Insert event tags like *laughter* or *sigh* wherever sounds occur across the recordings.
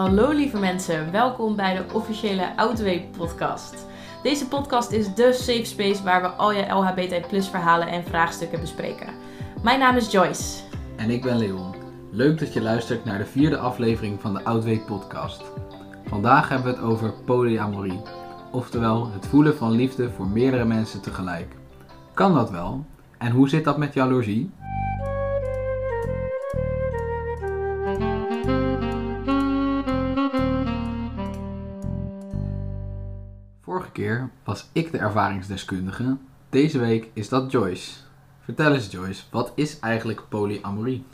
Hallo lieve mensen, welkom bij de officiële Outway podcast. Deze podcast is de safe space waar we al je LHBT plus verhalen en vraagstukken bespreken. Mijn naam is Joyce. En ik ben Leon. Leuk dat je luistert naar de vierde aflevering van de Outway podcast. Vandaag hebben we het over polyamorie, oftewel het voelen van liefde voor meerdere mensen tegelijk. Kan dat wel? En hoe zit dat met jaloezie? Keer was ik de ervaringsdeskundige. Deze week is dat Joyce. Vertel eens Joyce, wat is eigenlijk polyamorie?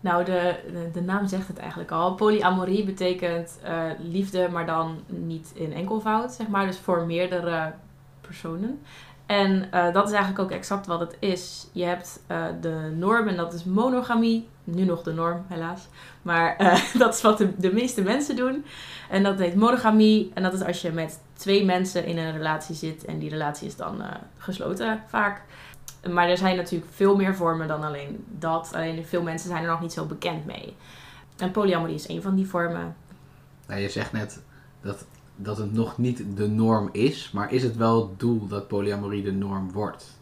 Nou, de, de, de naam zegt het eigenlijk al. Polyamorie betekent eh, liefde, maar dan niet in enkelvoud, zeg maar. Dus voor meerdere personen. En eh, dat is eigenlijk ook exact wat het is. Je hebt eh, de norm en dat is monogamie. Nu nog de norm, helaas. Maar eh, *laughs* dat is wat de, meeste mensen doen. En dat heet monogamie. En dat is als je met twee mensen in een relatie zit. En die relatie is dan gesloten vaak. Maar er zijn natuurlijk veel meer vormen dan alleen dat. Alleen veel mensen zijn er nog niet zo bekend mee. En polyamorie is een van die vormen. Nou, je zegt net dat dat het nog niet de norm is, maar is het wel het doel dat polyamorie de norm wordt?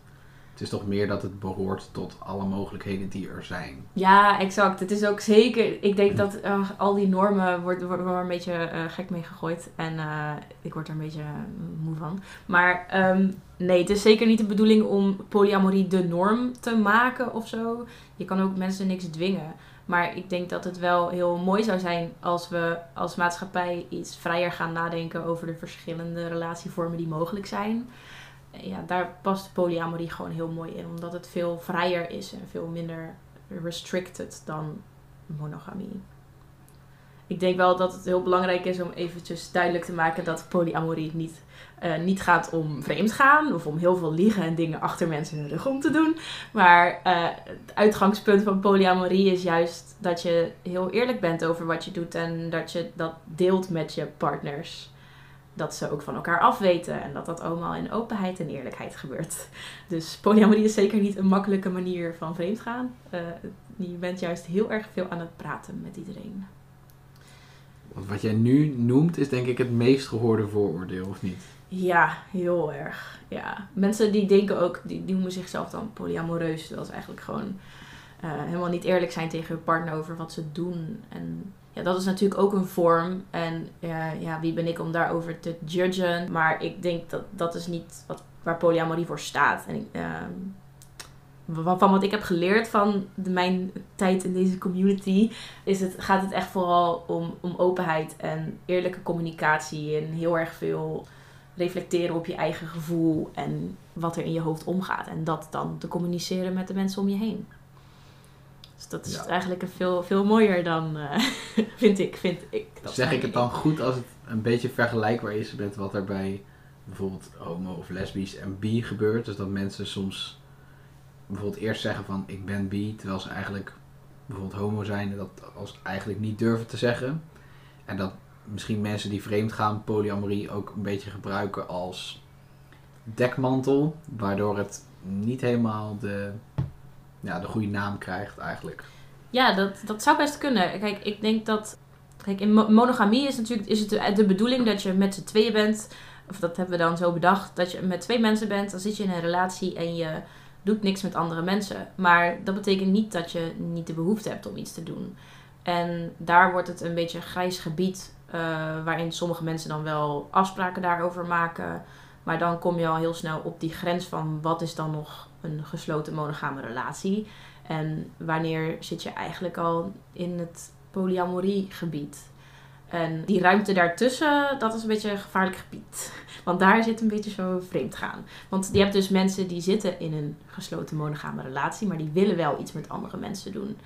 Het is toch meer dat het behoort tot alle mogelijkheden die er zijn. Ja, exact. Het is ook zeker. Ik denk dat uh, al die normen worden wordt er een beetje uh, gek mee gegooid. En uh, ik word er een beetje moe van. Maar um, nee, het is zeker niet de bedoeling om polyamorie de norm te maken of zo. Je kan ook mensen niks dwingen. Maar ik denk dat het wel heel mooi zou zijn als we als maatschappij iets vrijer gaan nadenken over de verschillende relatievormen die mogelijk zijn. Ja, daar past polyamorie gewoon heel mooi in, omdat het veel vrijer is en veel minder restricted dan monogamie. Ik denk wel dat het heel belangrijk is om eventjes duidelijk te maken dat polyamorie niet uh, niet gaat om vreemd gaan of om heel veel liegen en dingen achter mensen de rug om te doen. Maar uh, het uitgangspunt van polyamorie is juist dat je heel eerlijk bent over wat je doet en dat je dat deelt met je partners. Dat ze ook van elkaar afweten en dat dat allemaal in openheid en eerlijkheid gebeurt. Dus polyamorie is zeker niet een makkelijke manier van vreemd gaan. Uh, je bent juist heel erg veel aan het praten met iedereen. Wat jij nu noemt is denk ik het meest gehoorde vooroordeel, of niet? Ja, heel erg. Ja. Mensen die denken ook, die, noemen zichzelf dan polyamoreus. Dat is eigenlijk gewoon uh, helemaal niet eerlijk zijn tegen hun partner over wat ze doen. En ja, dat is natuurlijk ook een vorm. En ja, wie ben ik om daarover te judgen? Maar ik denk dat dat is niet wat, waar polyamorie voor staat. En uh, van wat ik heb geleerd van de, mijn tijd in deze community, is het, gaat het echt vooral om, om openheid en eerlijke communicatie en heel erg veel reflecteren op je eigen gevoel en wat er in je hoofd omgaat. En dat dan te communiceren met de mensen om je heen. Dus dat is ja. eigenlijk een veel, veel mooier dan, uh, *laughs* vind ik. Vind ik dat zeg ik het dan goed als het een beetje vergelijkbaar is met wat er bij bijvoorbeeld homo of lesbisch en bi gebeurt? Dus dat mensen soms bijvoorbeeld eerst zeggen van ik ben bi, terwijl ze eigenlijk bijvoorbeeld homo zijn en dat als eigenlijk niet durven te zeggen. En dat misschien mensen die vreemd gaan polyamorie ook een beetje gebruiken als dekmantel, waardoor het niet helemaal de, ja, de goede naam krijgt eigenlijk. Ja, dat, dat zou best kunnen. Kijk, ik denk dat. Kijk, in monogamie is natuurlijk is het de, de bedoeling dat je met z'n tweeën bent. Of dat hebben we dan zo bedacht. Dat je met twee mensen bent, dan zit je in een relatie en je doet niks met andere mensen. Maar dat betekent niet dat je niet de behoefte hebt om iets te doen. En daar wordt het een beetje een grijs gebied uh, waarin sommige mensen dan wel afspraken daarover maken. Maar dan kom je al heel snel op die grens van wat is dan nog een gesloten monogame relatie. En wanneer zit je eigenlijk al in het polyamorie gebied. En die ruimte daartussen, dat is een beetje een gevaarlijk gebied. Want daar zit een beetje zo vreemd gaan. Want je hebt dus mensen die zitten in een gesloten monogame relatie, maar die willen wel iets met andere mensen doen.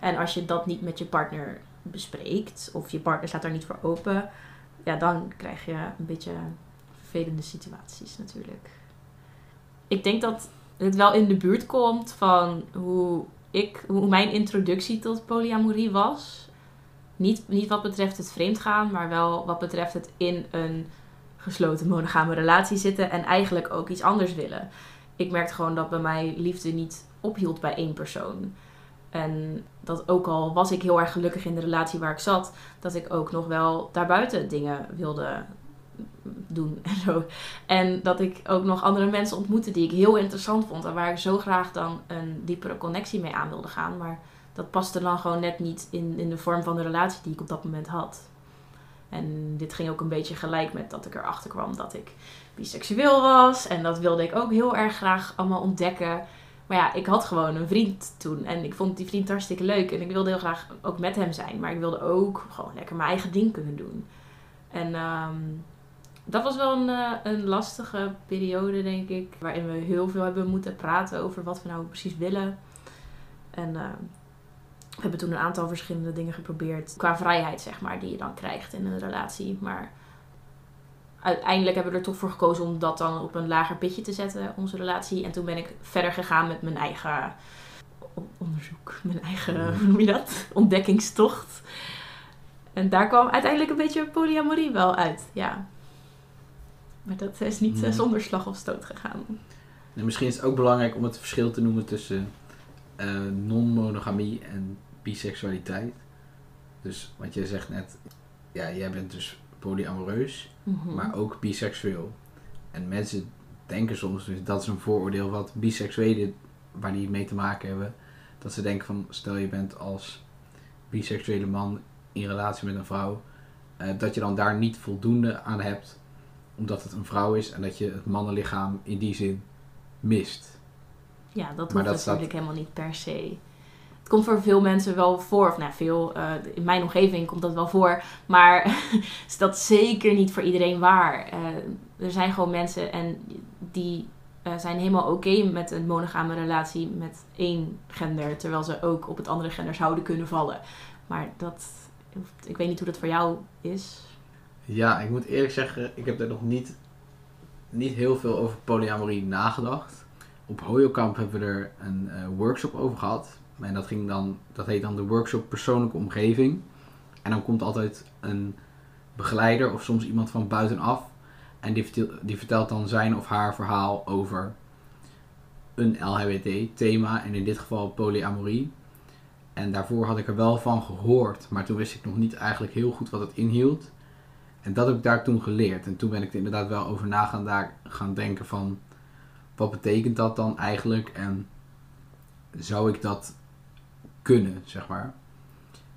En als je dat niet met je partner bespreekt, of je partner staat daar niet voor open, ja, dan krijg je een beetje vervelende situaties natuurlijk. Ik denk dat het wel in de buurt komt van hoe, ik, hoe mijn introductie tot polyamorie was. Niet, niet wat betreft het vreemdgaan, maar wel wat betreft het in een gesloten monogame relatie zitten en eigenlijk ook iets anders willen. Ik merkte gewoon dat bij mij liefde niet ophield bij één persoon. En dat ook al was ik heel erg gelukkig in de relatie waar ik zat, dat ik ook nog wel daarbuiten dingen wilde doen en zo. En dat ik ook nog andere mensen ontmoette die ik heel interessant vond en waar ik zo graag dan een diepere connectie mee aan wilde gaan. Maar dat paste dan gewoon net niet in, in de vorm van de relatie die ik op dat moment had. En dit ging ook een beetje gelijk met dat ik erachter kwam dat ik biseksueel was. En dat wilde ik ook heel erg graag allemaal ontdekken. Maar ja, ik had gewoon een vriend toen. En ik vond die vriend hartstikke leuk. En ik wilde heel graag ook met hem zijn. Maar ik wilde ook gewoon lekker mijn eigen ding kunnen doen. En ehm, dat was wel een, eh, een lastige periode, denk ik. Waarin we heel veel hebben moeten praten over wat we nou precies willen. En uh, we hebben toen een aantal verschillende dingen geprobeerd. Qua vrijheid, zeg maar, die je dan krijgt in een relatie. Maar uiteindelijk hebben we er toch voor gekozen om dat dan op een lager pitje te zetten, onze relatie. En toen ben ik verder gegaan met mijn eigen onderzoek, mijn eigen, hoe noem je dat? Ontdekkingstocht. En daar kwam uiteindelijk een beetje polyamorie wel uit, ja. Maar dat is niet eh, zonder slag of stoot gegaan. En misschien is het ook belangrijk om het verschil te noemen tussen uh, non-monogamie en biseksualiteit. Dus wat jij zegt net, ja, jij bent dus polyamoreus, Mhm. maar ook biseksueel. En mensen denken soms, dus dat is een vooroordeel wat biseksuelen, waar die mee te maken hebben, dat ze denken van, stel je bent als biseksuele man in relatie met een vrouw, eh, dat je dan daar niet voldoende aan hebt, omdat het een vrouw is en dat je het mannenlichaam in die zin mist. Ja, dat hoeft dat natuurlijk helemaal niet per se. Het komt voor veel mensen wel voor, of nou veel, eh, in mijn omgeving komt dat wel voor, maar *laughs* is dat zeker niet voor iedereen waar. Eh, er zijn gewoon mensen en die eh, zijn helemaal oké met een monogame relatie met één gender, terwijl ze ook op het andere gender zouden kunnen vallen. Maar dat, ik weet niet hoe dat voor jou is. Ja, ik moet eerlijk zeggen, ik heb er nog niet, niet heel veel over polyamorie nagedacht. Op Hoyokamp hebben we er een workshop over gehad. En dat, ging dan, dat heet dan de workshop persoonlijke omgeving. En dan komt altijd een begeleider of soms iemand van buitenaf. En die vertelt, die vertelt dan zijn of haar verhaal over een LHBT-thema. En in dit geval polyamorie. En daarvoor had ik er wel van gehoord. Maar toen wist ik nog niet eigenlijk heel goed wat het inhield. En dat heb ik daar toen geleerd. En toen ben ik er inderdaad wel over na gaan, daar, gaan denken van... Wat betekent dat dan eigenlijk? En zou ik dat kunnen, zeg maar?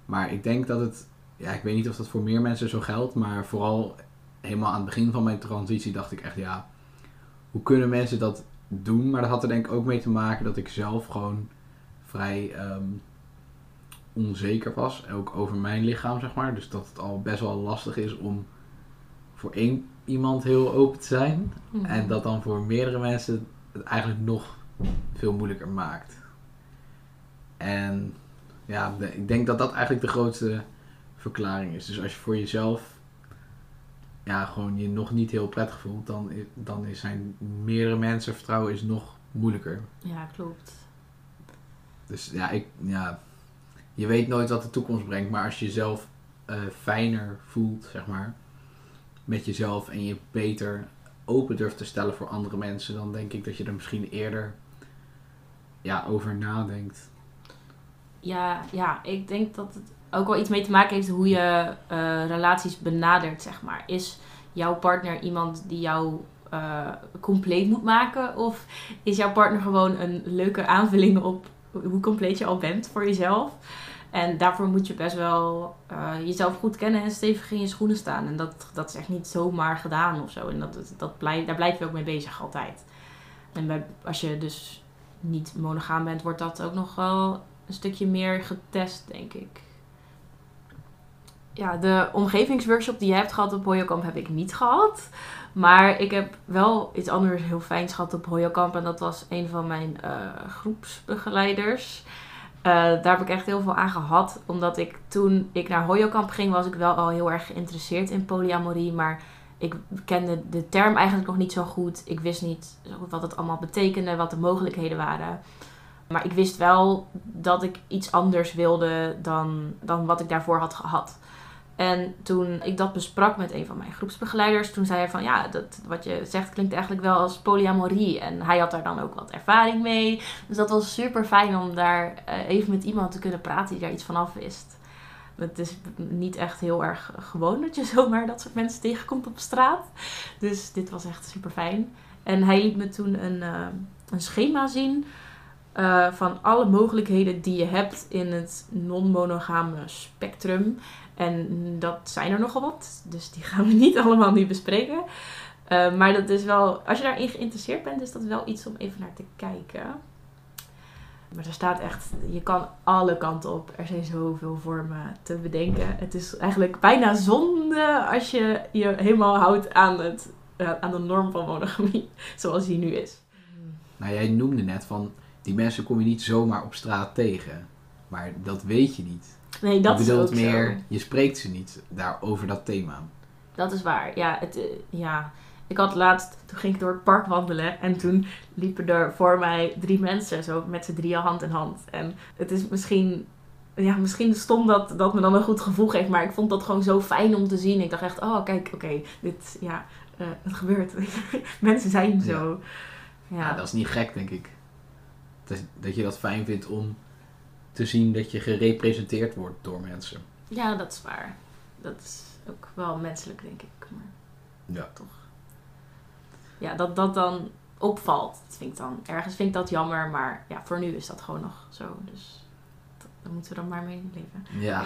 Maar ik denk dat het... Ja, ik weet niet of dat voor meer mensen zo geldt. Maar vooral helemaal aan het begin van mijn transitie dacht ik echt... Ja, hoe kunnen mensen dat doen? Maar dat had er denk ik ook mee te maken dat ik zelf gewoon vrij... ehm, onzeker was, ook over mijn lichaam, zeg maar. Dus dat het al best wel lastig is om voor één iemand heel open te zijn. En dat dan voor meerdere mensen het eigenlijk nog veel moeilijker maakt. En ja, ik denk dat dat eigenlijk de grootste verklaring is. Dus als je voor jezelf ja, gewoon je nog niet heel prettig voelt, dan, dan is zijn meerdere mensen vertrouwen is nog moeilijker. Ja, klopt. Dus ja, ik, ja, je weet nooit wat de toekomst brengt, maar als je jezelf eh, fijner voelt, zeg maar, met jezelf en je beter open durft te stellen voor andere mensen, dan denk ik dat je er misschien eerder ja, over nadenkt. Ja, ja, ik denk dat het ook wel iets mee te maken heeft hoe je eh, relaties benadert, zeg maar. Is jouw partner iemand die jou eh, compleet moet maken? Of is jouw partner gewoon een leuke aanvulling op hoe compleet je al bent voor jezelf? En daarvoor moet je best wel eh, jezelf goed kennen en stevig in je schoenen staan. En dat, dat is echt niet zomaar gedaan of zo. En dat, dat blijf, daar blijf je ook mee bezig altijd. En bij, als je dus niet monogaam bent, wordt dat ook nog wel een stukje meer getest, denk ik. Ja, de omgevingsworkshop die je hebt gehad op Hoyokamp heb ik niet gehad. Maar ik heb wel iets anders heel fijns gehad op Hoyokamp. En dat was een van mijn eh, groepsbegeleiders. Eh, daar heb ik echt heel veel aan gehad. Omdat ik toen ik naar Hoyokamp ging, was ik wel al heel erg geïnteresseerd in polyamorie. Maar ik kende de term eigenlijk nog niet zo goed. Ik wist niet wat het allemaal betekende, wat de mogelijkheden waren. Maar ik wist wel dat ik iets anders wilde dan, dan wat ik daarvoor had gehad. En toen ik dat besprak met een van mijn groepsbegeleiders, toen zei hij van ja, dat, wat je zegt klinkt eigenlijk wel als polyamorie. En hij had daar dan ook wat ervaring mee. Dus dat was super fijn om daar eh, even met iemand te kunnen praten die daar iets van af wist. Het is niet echt heel erg gewoon dat je *laughs* zomaar dat soort mensen tegenkomt op straat. Dus dit was echt super fijn. En hij liet me toen een, uh, een schema zien uh, van alle mogelijkheden die je hebt in het non-monogame spectrum. En dat zijn er nogal wat, dus die gaan we *laughs* niet allemaal nu bespreken. Uh, maar dat is wel, als je daarin geïnteresseerd bent, is dat wel iets om even naar te kijken. Maar er staat echt, je kan alle kanten op. Er zijn zoveel vormen te bedenken. Het is eigenlijk bijna zonde als je je helemaal houdt aan, het, uh, aan de norm van monogamie, *laughs* zoals die nu is. Nou, jij noemde net van, die mensen kom je niet zomaar op straat tegen. Maar dat weet je niet. Nee, dat je bedoelt is ook meer, zo. je spreekt ze niet daar over dat thema. Dat is waar. Ja, het, eh, ja, ik had laatst, toen ging ik door het park wandelen en toen liepen er voor mij drie mensen, zo met z'n drieën hand in hand. En het is misschien, ja, misschien stom dat dat me dan een goed gevoel geeft, maar ik vond dat gewoon zo fijn om te zien. Ik dacht echt, oh kijk, oké, dit, ja, eh, het gebeurt. *laughs* mensen zijn zo. Ja. Ja, dat is niet gek, denk ik. Dat, dat je dat fijn vindt om te zien dat je gerepresenteerd wordt door mensen. ja, dat is waar. Dat is ook wel menselijk, denk ik. Maar Ja. toch. Ja, dat dat dan opvalt. Dat vind ik dan, ergens vind ik dat jammer, maar ja, voor nu is dat gewoon nog zo. Dus dat, daar moeten we dan maar mee leven. Ja,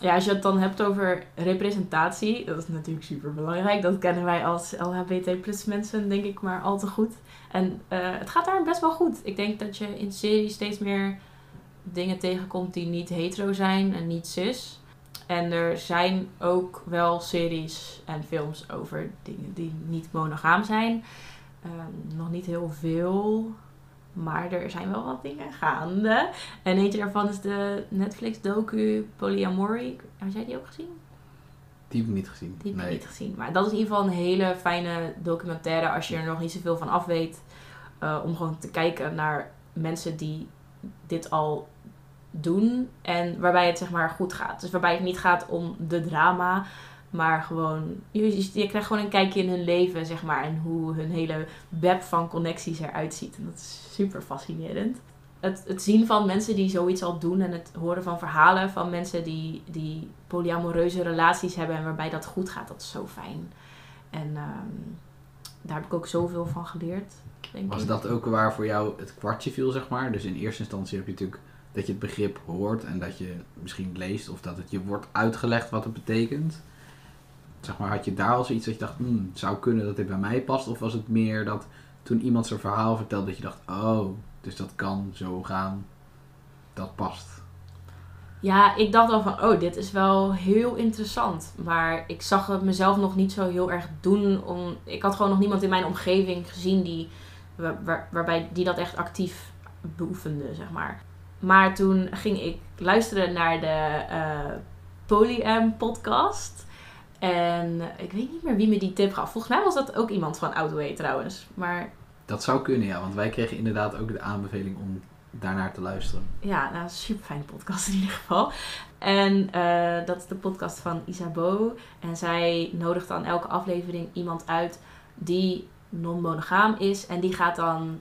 Ja, als je het dan hebt over representatie, dat is natuurlijk super belangrijk. Dat kennen wij als LHBT plus mensen, denk ik, maar al te goed. En eh, het gaat daar best wel goed. Ik denk dat je in series steeds meer dingen tegenkomt die niet hetero zijn en niet cis. En er zijn ook wel series en films over dingen die niet monogaam zijn. Ehm, nog niet heel veel, maar er zijn wel wat dingen gaande. En eentje daarvan is de Netflix-docu Polyamory. Had jij die ook gezien? die heb ik niet gezien. Die heb ik nee. niet gezien. Maar dat is in ieder geval een hele fijne documentaire als je er nog niet zoveel van af weet. eh, om gewoon te kijken naar mensen die dit al doen. En waarbij het zeg maar goed gaat. Dus waarbij het niet gaat om de drama. Maar gewoon, je, je- krijgt gewoon een kijkje in hun leven, zeg maar. En hoe hun hele web van connecties eruit ziet. En dat is super fascinerend. Het, het zien van mensen die zoiets al doen en het horen van verhalen van mensen die, die polyamoreuze relaties hebben en waarbij dat goed gaat, dat is zo fijn. En ehm, daar heb ik ook zoveel van geleerd. Denk Was ik. dat ook waar voor jou het kwartje viel, zeg maar? Dus in eerste instantie heb je natuurlijk dat je het begrip hoort en dat je misschien leest of dat het je wordt uitgelegd wat het betekent. Zeg maar, had je daar al zoiets dat je dacht, hmm, zou kunnen dat dit bij mij past? Of was het meer dat toen iemand zijn verhaal vertelde dat je dacht, oh, dus dat kan zo gaan, dat past? Ja, ik dacht al van, oh, dit is wel heel interessant. Maar ik zag het mezelf nog niet zo heel erg doen. Om, ik had gewoon nog niemand in mijn omgeving gezien die, waar, waar- waarbij die dat echt actief beoefende, zeg maar. Maar toen ging ik luisteren naar de eh Polyam podcast. En ik weet niet meer wie me die tip gaf. Volgens mij was dat ook iemand van Outway trouwens. Maar Dat zou kunnen, ja, want wij kregen inderdaad ook de aanbeveling om daarnaar te luisteren. Ja, nou, super fijne podcast in ieder geval. En eh, dat is de podcast van Isabeau. En zij nodigt dan elke aflevering iemand uit die non-monogaam is. En die gaat dan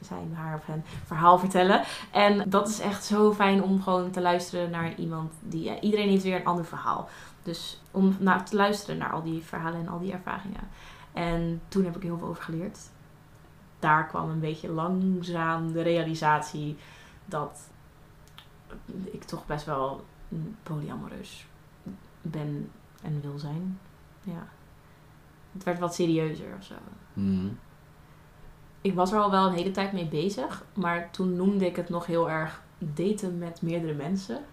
zijn, haar of hen verhaal vertellen. En dat is echt zo fijn om gewoon te luisteren naar iemand die... ja, iedereen heeft weer een ander verhaal. Dus om naar te luisteren naar al die verhalen en al die ervaringen. En toen heb ik heel veel over geleerd. Daar kwam een beetje langzaam de realisatie dat ik toch best wel polyamoreus ben en wil zijn. Ja. Het werd wat serieuzer of zo. Hmm. Ik was er al wel een hele tijd mee bezig, maar toen noemde ik het nog heel erg daten met meerdere mensen.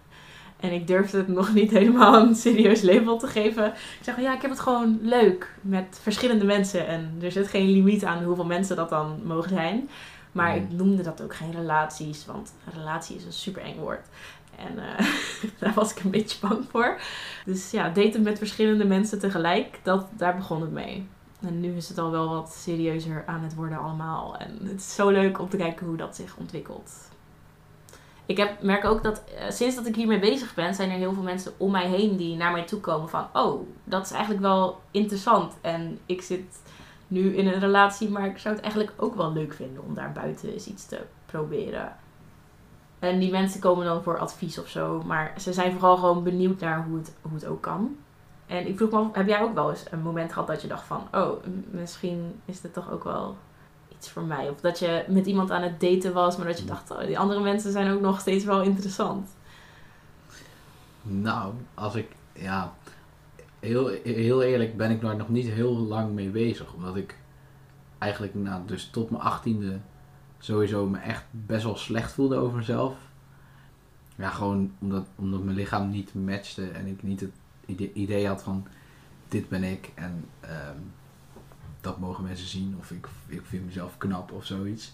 En ik durfde het nog niet helemaal een serieus label te geven. Ik zeg van ja, ik heb het gewoon leuk met verschillende mensen. En er zit geen limiet aan hoeveel mensen dat dan mogen zijn. Maar ik Mm. noemde dat ook geen relaties, want een relatie is een super eng woord. En eh, *laughs* daar was ik een beetje bang voor. Dus ja, daten met verschillende mensen tegelijk, dat, daar begon het mee. En nu is het al wel wat serieuzer aan het worden allemaal. En het is zo leuk om te kijken hoe dat zich ontwikkelt. Ik heb, merk ook dat eh, sinds dat ik hiermee bezig ben, zijn er heel veel mensen om mij heen die naar mij toe komen van, oh, dat is eigenlijk wel interessant. En ik zit nu in een relatie, maar ik zou het eigenlijk ook wel leuk vinden om daar buiten eens iets te proberen. En die mensen komen dan voor advies of zo, maar ze zijn vooral gewoon benieuwd naar hoe het, hoe het ook kan. En ik vroeg me af, heb jij ook wel eens een moment gehad dat je dacht van, oh, misschien is dit toch ook wel iets voor mij? Of dat je met iemand aan het daten was, maar dat je dacht, oh, die andere mensen zijn ook nog steeds wel interessant. Nou, als ik, ja, heel, heel eerlijk ben ik daar nog niet heel lang mee bezig. Omdat ik eigenlijk, nou, dus tot mijn achttiende sowieso me echt best wel slecht voelde over mezelf. Ja, gewoon omdat, omdat mijn lichaam niet matchte en ik niet het idee, idee had van, dit ben ik en ehm, dat mogen mensen zien. Of ik, ik vind mezelf knap of zoiets.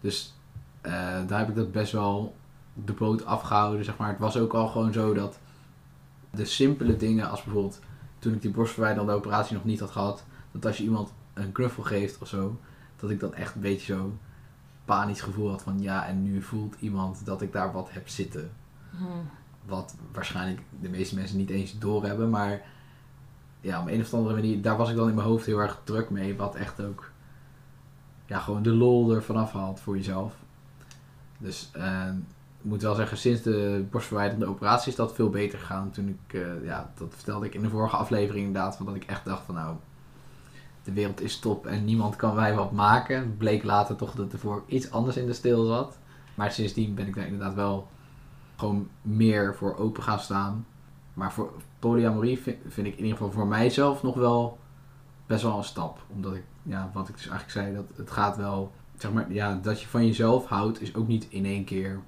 Dus eh, daar heb ik dat best wel de boot afgehouden, zeg maar. Het was ook al gewoon zo dat de simpele dingen, als bijvoorbeeld toen ik die borstverwijderende operatie nog niet had gehad, dat als je iemand een knuffel geeft of zo, dat ik dan echt een beetje zo panisch gevoel had van ja, en nu voelt iemand dat ik daar wat heb zitten. Wat waarschijnlijk de meeste mensen niet eens doorhebben, maar ja, op een of andere manier, daar was ik dan in mijn hoofd heel erg druk mee, wat echt ook ja, gewoon de lol er vanaf haalt voor jezelf. Dus eh, ik moet wel zeggen, sinds de borstverwijderende operatie is dat veel beter gegaan. Toen ik, eh, ja, dat vertelde ik in de vorige aflevering inderdaad, van dat ik echt dacht van nou, de wereld is top en niemand kan mij wat maken. Bleek later toch dat er voor iets anders in de steel zat. Maar sindsdien ben ik daar inderdaad wel gewoon meer voor open gaan staan. Maar voor polyamorie vind, vind ik in ieder geval voor mijzelf nog wel best wel een stap. Omdat ik, ja, wat ik dus eigenlijk zei, dat het gaat wel, zeg maar, ja, dat je van jezelf houdt is ook niet in één keer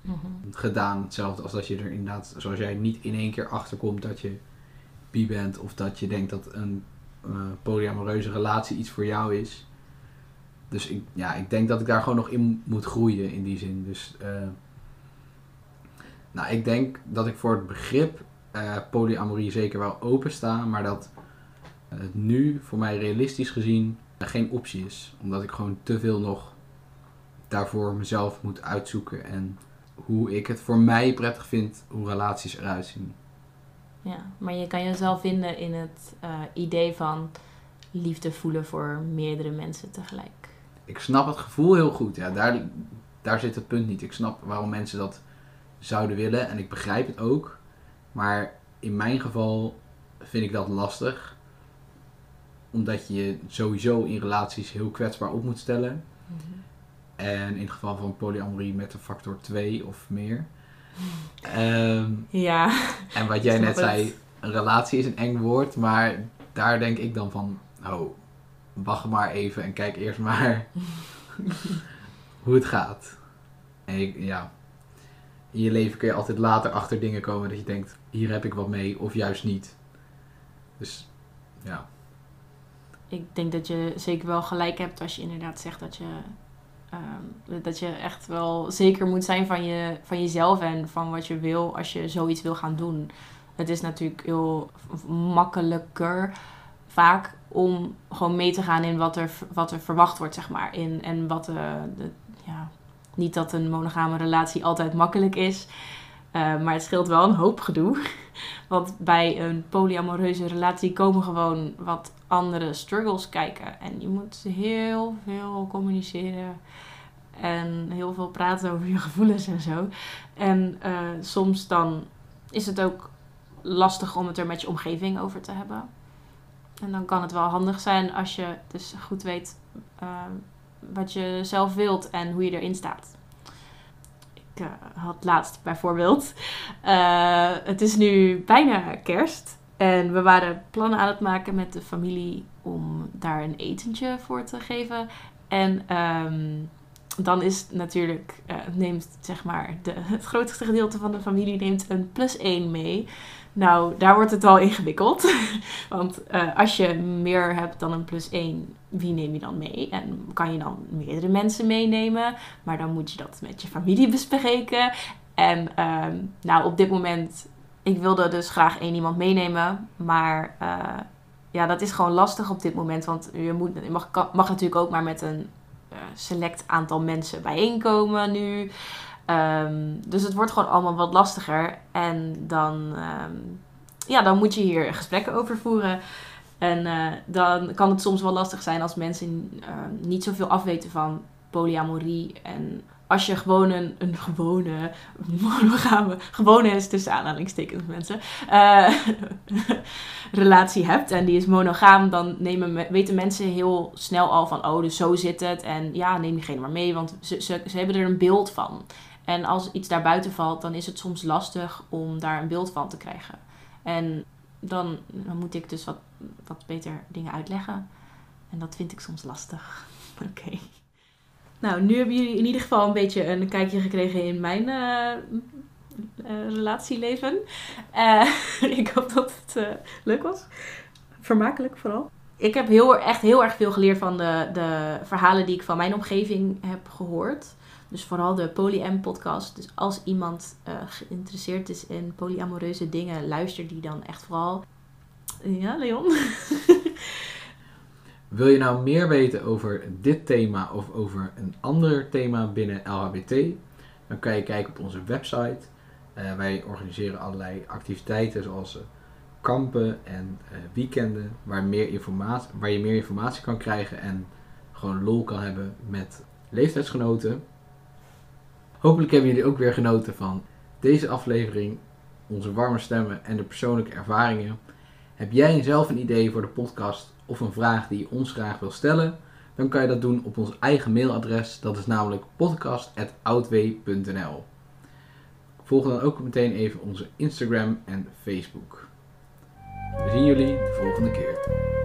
Mhm. gedaan. Hetzelfde als dat je er inderdaad, zoals jij niet in één keer achter komt dat je bi bent. Of dat je denkt dat een eh, polyamoreuze relatie iets voor jou is. Dus ik, ja, ik denk dat ik daar gewoon nog in moet groeien in die zin. Dus eh, nou, ik denk dat ik voor het begrip eh, polyamorie zeker wel open sta. Maar dat het nu voor mij realistisch gezien geen optie is. Omdat ik gewoon te veel nog daarvoor mezelf moet uitzoeken. En hoe ik het voor mij prettig vind hoe relaties eruit zien. Ja, maar je kan jezelf vinden in het eh, idee van liefde voelen voor meerdere mensen tegelijk. Ik snap het gevoel heel goed. Ja, daar, daar zit het punt niet. Ik snap waarom mensen dat zouden willen en ik begrijp het ook. Maar in mijn geval vind ik dat lastig. Omdat je je sowieso in relaties heel kwetsbaar op moet stellen. En in het geval van polyamorie met een factor 2 of meer. Ehm, Ja, en wat jij net het. zei, een relatie is een eng woord. Maar daar denk ik dan van, oh, wacht maar even en kijk eerst maar *laughs* hoe het gaat. En ik, ja, in je leven kun je altijd later achter dingen komen dat je denkt, hier heb ik wat mee of juist niet. Dus ja, ik denk dat je zeker wel gelijk hebt als je inderdaad zegt dat je, ehm, dat je echt wel zeker moet zijn van, je, van jezelf en van wat je wil als je zoiets wil gaan doen. Het is natuurlijk heel makkelijker vaak om gewoon mee te gaan in wat er, wat er verwacht wordt, zeg maar. In, en wat eh, de, ja, niet dat een monogame relatie altijd makkelijk is. eh, maar het scheelt wel een hoop gedoe. *laughs* Want bij een polyamoreuze relatie komen gewoon wat andere struggles kijken. En je moet heel veel communiceren. En heel veel praten over je *laughs* gevoelens en zo. En eh, soms dan is het ook lastig om het er met je omgeving over te hebben. En dan kan het wel handig zijn als je dus goed weet eh, wat je zelf wilt en hoe je erin staat. Ik eh, had laatst bijvoorbeeld. eh, het is nu bijna kerst. En we waren plannen aan het maken met de familie om daar een etentje voor te geven. En ehm, dan is natuurlijk, eh, neemt zeg maar, de, het grootste gedeelte van de familie neemt een plus 1 mee. Nou, daar wordt het al ingewikkeld. *laughs* Want eh, als je meer hebt dan een plus 1, wie neem je dan mee? En kan je dan meerdere mensen meenemen? Maar dan moet je dat met je familie *laughs* bespreken. En ehm, nou, op dit moment, ik wilde dus graag één iemand meenemen. Maar eh, ja, dat is gewoon lastig op dit moment. Want je, moet, je mag, mag natuurlijk ook maar met een eh, select aantal mensen bijeenkomen nu. Ehm, dus het wordt gewoon allemaal wat lastiger. En dan, ehm, ja, dan moet je hier gesprekken over voeren. En eh, dan kan het soms wel lastig zijn als mensen uh, niet zoveel afweten van polyamorie. En als je gewoon een, een gewone, *laughs* monogame, gewone is tussen aanhalingstekens mensen, uh, *laughs* relatie hebt en die is monogaam, dan nemen, weten mensen heel snel al van, oh, dus zo zit het. En ja, neem diegene maar mee, want ze, ze, ze hebben er een beeld van. En als iets daar buiten valt, dan is het soms lastig om daar een beeld van te krijgen. En dan, moet ik dus wat, wat beter dingen uitleggen. En dat vind ik soms lastig. *laughs* Oké. Nou, nu hebben jullie in ieder geval een beetje een kijkje gekregen in mijn uh, uh, relatieleven. Uh, *laughs* ik hoop dat het leuk was. Vermakelijk vooral. Ik heb heel, echt heel erg veel geleerd van de, de verhalen die ik van mijn omgeving heb gehoord. Dus vooral de Polyam podcast. Dus als iemand geïnteresseerd is in polyamoreuze dingen, luister die dan echt vooral. Ja, Leon? *laughs* Wil je nou meer weten over dit thema of over een ander thema binnen LHBT? Dan kan je kijken op onze website. Uh, wij organiseren allerlei activiteiten zoals uh, kampen en weekenden waar, meer informatie, waar je meer informatie kan krijgen en gewoon lol kan hebben met leeftijdsgenoten. Hopelijk hebben jullie ook weer genoten van deze aflevering, onze warme stemmen en de persoonlijke ervaringen. Heb jij zelf een idee voor de podcast of een vraag die je ons graag wil stellen? Dan kan je dat doen op ons eigen mailadres. Dat is namelijk podcast.outwee.nl Volg dan ook meteen even onze Instagram en Facebook. We zien jullie de volgende keer.